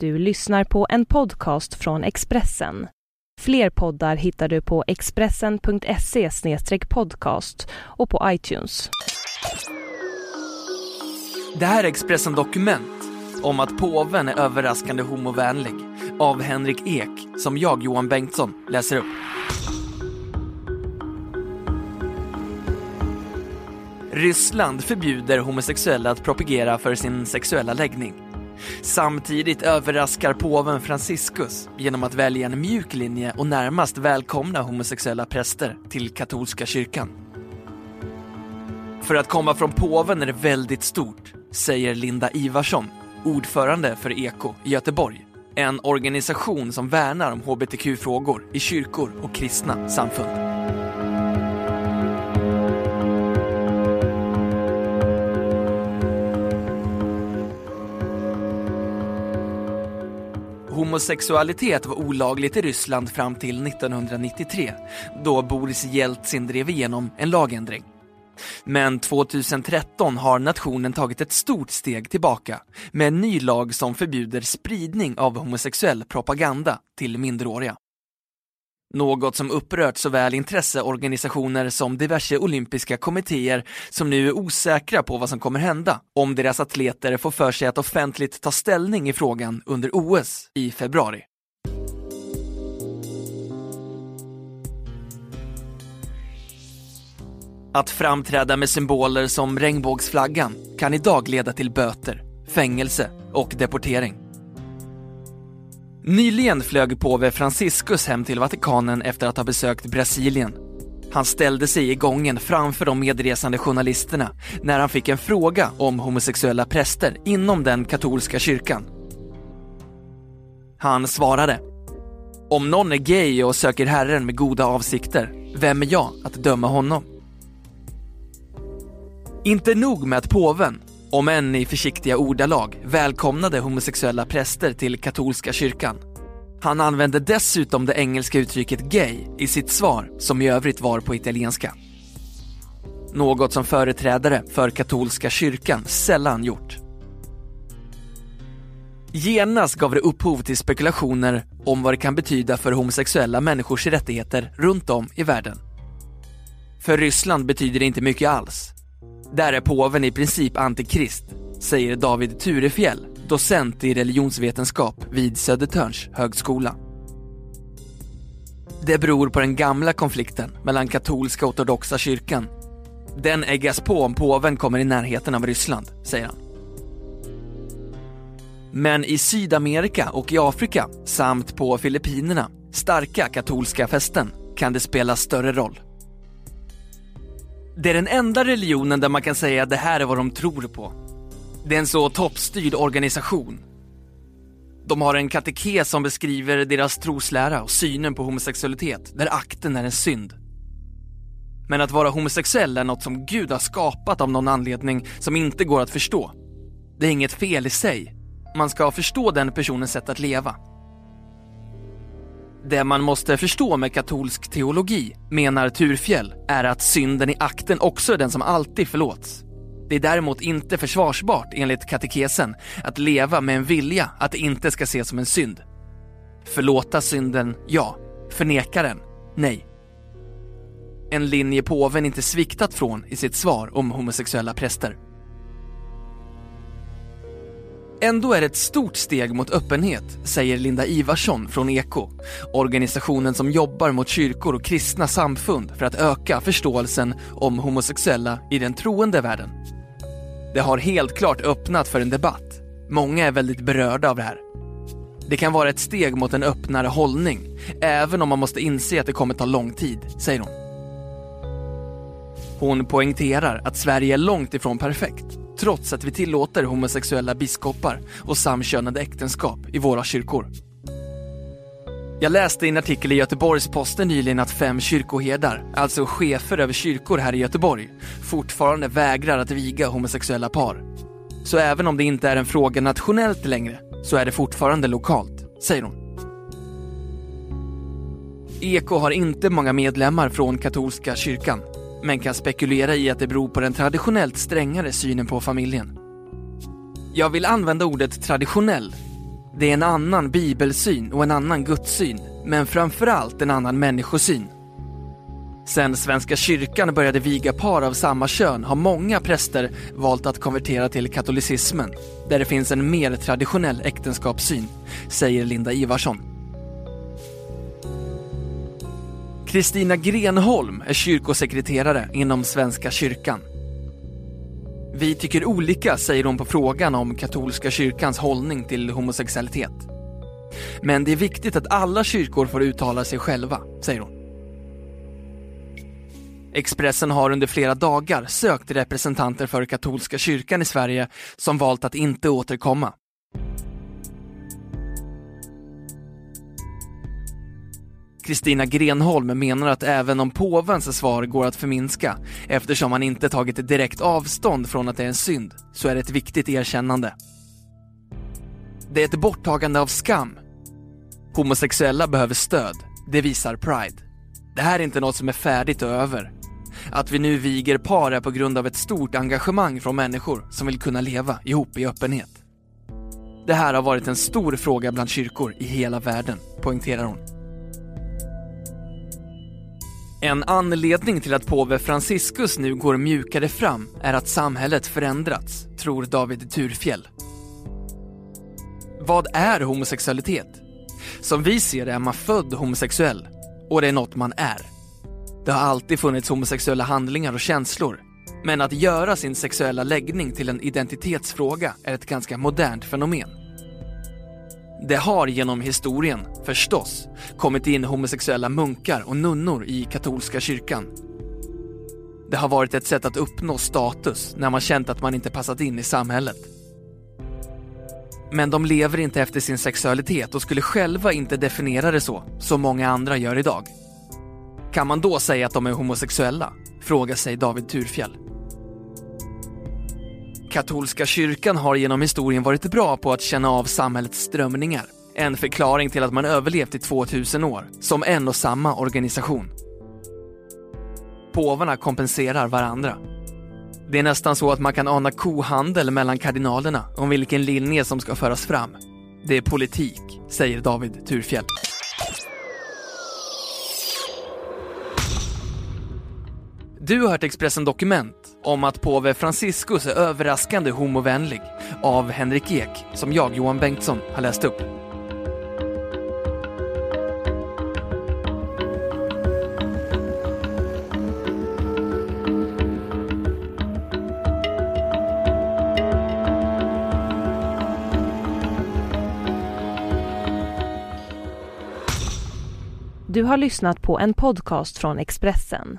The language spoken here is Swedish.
Du lyssnar på en podcast från Expressen. Fler poddar hittar du på expressen.se podcast och på iTunes. Det här är Expressen Dokument om att påven är överraskande homovänlig av Henrik Ek som jag, Johan Bengtsson, läser upp. Ryssland förbjuder homosexuella att propagera för sin sexuella läggning. Samtidigt överraskar påven Franciscus genom att välja en mjuk linje och närmast välkomna homosexuella präster till katolska kyrkan. För att komma från påven är det väldigt stort, säger Linda Ivarsson, ordförande för EKO i Göteborg. En organisation som värnar om hbtq-frågor i kyrkor och kristna samfund. Homosexualitet var olagligt i Ryssland fram till 1993 då Boris Jeltsin drev igenom en lagändring. Men 2013 har nationen tagit ett stort steg tillbaka med en ny lag som förbjuder spridning av homosexuell propaganda till minderåriga. Något som upprört såväl intresseorganisationer som diverse olympiska kommittéer som nu är osäkra på vad som kommer hända om deras atleter får för sig att offentligt ta ställning i frågan under OS i februari. Att framträda med symboler som regnbågsflaggan kan idag leda till böter, fängelse och deportering. Nyligen flög påve Franciscus hem till Vatikanen efter att ha besökt Brasilien. Han ställde sig i gången framför de medresande journalisterna när han fick en fråga om homosexuella präster inom den katolska kyrkan. Han svarade Om någon är gay och söker Herren med goda avsikter, vem är jag att döma honom? Inte nog med att påven, om än i försiktiga ordalag, välkomnade homosexuella präster till katolska kyrkan. Han använde dessutom det engelska uttrycket gay i sitt svar, som i övrigt var på italienska. Något som företrädare för katolska kyrkan sällan gjort. Genast gav det upphov till spekulationer om vad det kan betyda för homosexuella människors rättigheter runt om i världen. För Ryssland betyder det inte mycket alls. Där är påven i princip antikrist, säger David Turefjell, docent i religionsvetenskap vid Södertörns högskola. Det beror på den gamla konflikten mellan katolska och ortodoxa kyrkan. Den äggas på om påven kommer i närheten av Ryssland, säger han. Men i Sydamerika och i Afrika samt på Filippinerna, starka katolska fästen, kan det spela större roll. Det är den enda religionen där man kan säga att det här är vad de tror på. Det är en så toppstyrd organisation. De har en katekes som beskriver deras troslära och synen på homosexualitet, där akten är en synd. Men att vara homosexuell är något som Gud har skapat av någon anledning som inte går att förstå. Det är inget fel i sig. Man ska förstå den personens sätt att leva. Det man måste förstå med katolsk teologi, menar Turfjell, är att synden i akten också är den som alltid förlåts. Det är däremot inte försvarsbart enligt katekesen att leva med en vilja att det inte ska ses som en synd. Förlåta synden, ja. Förneka den, nej. En linje påven inte sviktat från i sitt svar om homosexuella präster. Ändå är det ett stort steg mot öppenhet, säger Linda Ivarsson från EKO, organisationen som jobbar mot kyrkor och kristna samfund för att öka förståelsen om homosexuella i den troende världen. Det har helt klart öppnat för en debatt. Många är väldigt berörda av det här. Det kan vara ett steg mot en öppnare hållning, även om man måste inse att det kommer ta lång tid, säger hon. Hon poängterar att Sverige är långt ifrån perfekt, trots att vi tillåter homosexuella biskopar och samkönade äktenskap i våra kyrkor. Jag läste i en artikel i Göteborgs-Posten nyligen att fem kyrkoherdar, alltså chefer över kyrkor här i Göteborg, fortfarande vägrar att viga homosexuella par. Så även om det inte är en fråga nationellt längre, så är det fortfarande lokalt, säger hon. Eko har inte många medlemmar från katolska kyrkan, men kan spekulera i att det beror på den traditionellt strängare synen på familjen. Jag vill använda ordet traditionell Det är en annan bibelsyn och en annan gudssyn, men framförallt en annan människosyn. Sen Svenska kyrkan började viga par av samma kön har många präster valt att konvertera till katolicismen, där det finns en mer traditionell äktenskapssyn, säger Linda Ivarsson. Kristina Grenholm är kyrkosekreterare inom Svenska kyrkan. Vi tycker olika, säger hon på frågan om katolska kyrkans hållning till homosexualitet. Men det är viktigt att alla kyrkor får uttala sig själva, säger hon. Expressen har under flera dagar sökt representanter för katolska kyrkan i Sverige som valt att inte återkomma. Kristina Grenholm menar att även om påvens svar går att förminska eftersom han inte tagit direkt avstånd från att det är en synd, så är det ett viktigt erkännande. Det är ett borttagande av skam. Homosexuella behöver stöd, det visar Pride. Det här är inte något som är färdigt och över. Att vi nu viger par är på grund av ett stort engagemang från människor som vill kunna leva ihop i öppenhet. Det här har varit en stor fråga bland kyrkor i hela världen, poängterar hon. En anledning till att påve Franciscus nu går mjukare fram är att samhället förändrats, tror David Turfjell. Vad är homosexualitet? Som vi ser det är man född homosexuell och det är något man är. Det har alltid funnits homosexuella handlingar och känslor. Men att göra sin sexuella läggning till en identitetsfråga är ett ganska modernt fenomen. Det har genom historien, förstås, kommit in homosexuella munkar och nunnor i katolska kyrkan. Det har varit ett sätt att uppnå status när man känt att man inte passat in i samhället. Men de lever inte efter sin sexualitet och skulle själva inte definiera det så, som många andra gör idag. Kan man då säga att de är homosexuella? Frågar sig David Turfjell. Katolska kyrkan har genom historien varit bra på att känna av samhällets strömningar. En förklaring till att man överlevt i 2000 år, som en och samma organisation. Påvarna kompenserar varandra. Det är nästan så att man kan ana kohandel mellan kardinalerna om vilken linje som ska föras fram. Det är politik, säger David Turfjell. Du har hört Expressen Dokument om att påve Franciscus är överraskande homovänlig av Henrik Ek, som jag, Johan Bengtsson, har läst upp. Du har lyssnat på en podcast från Expressen.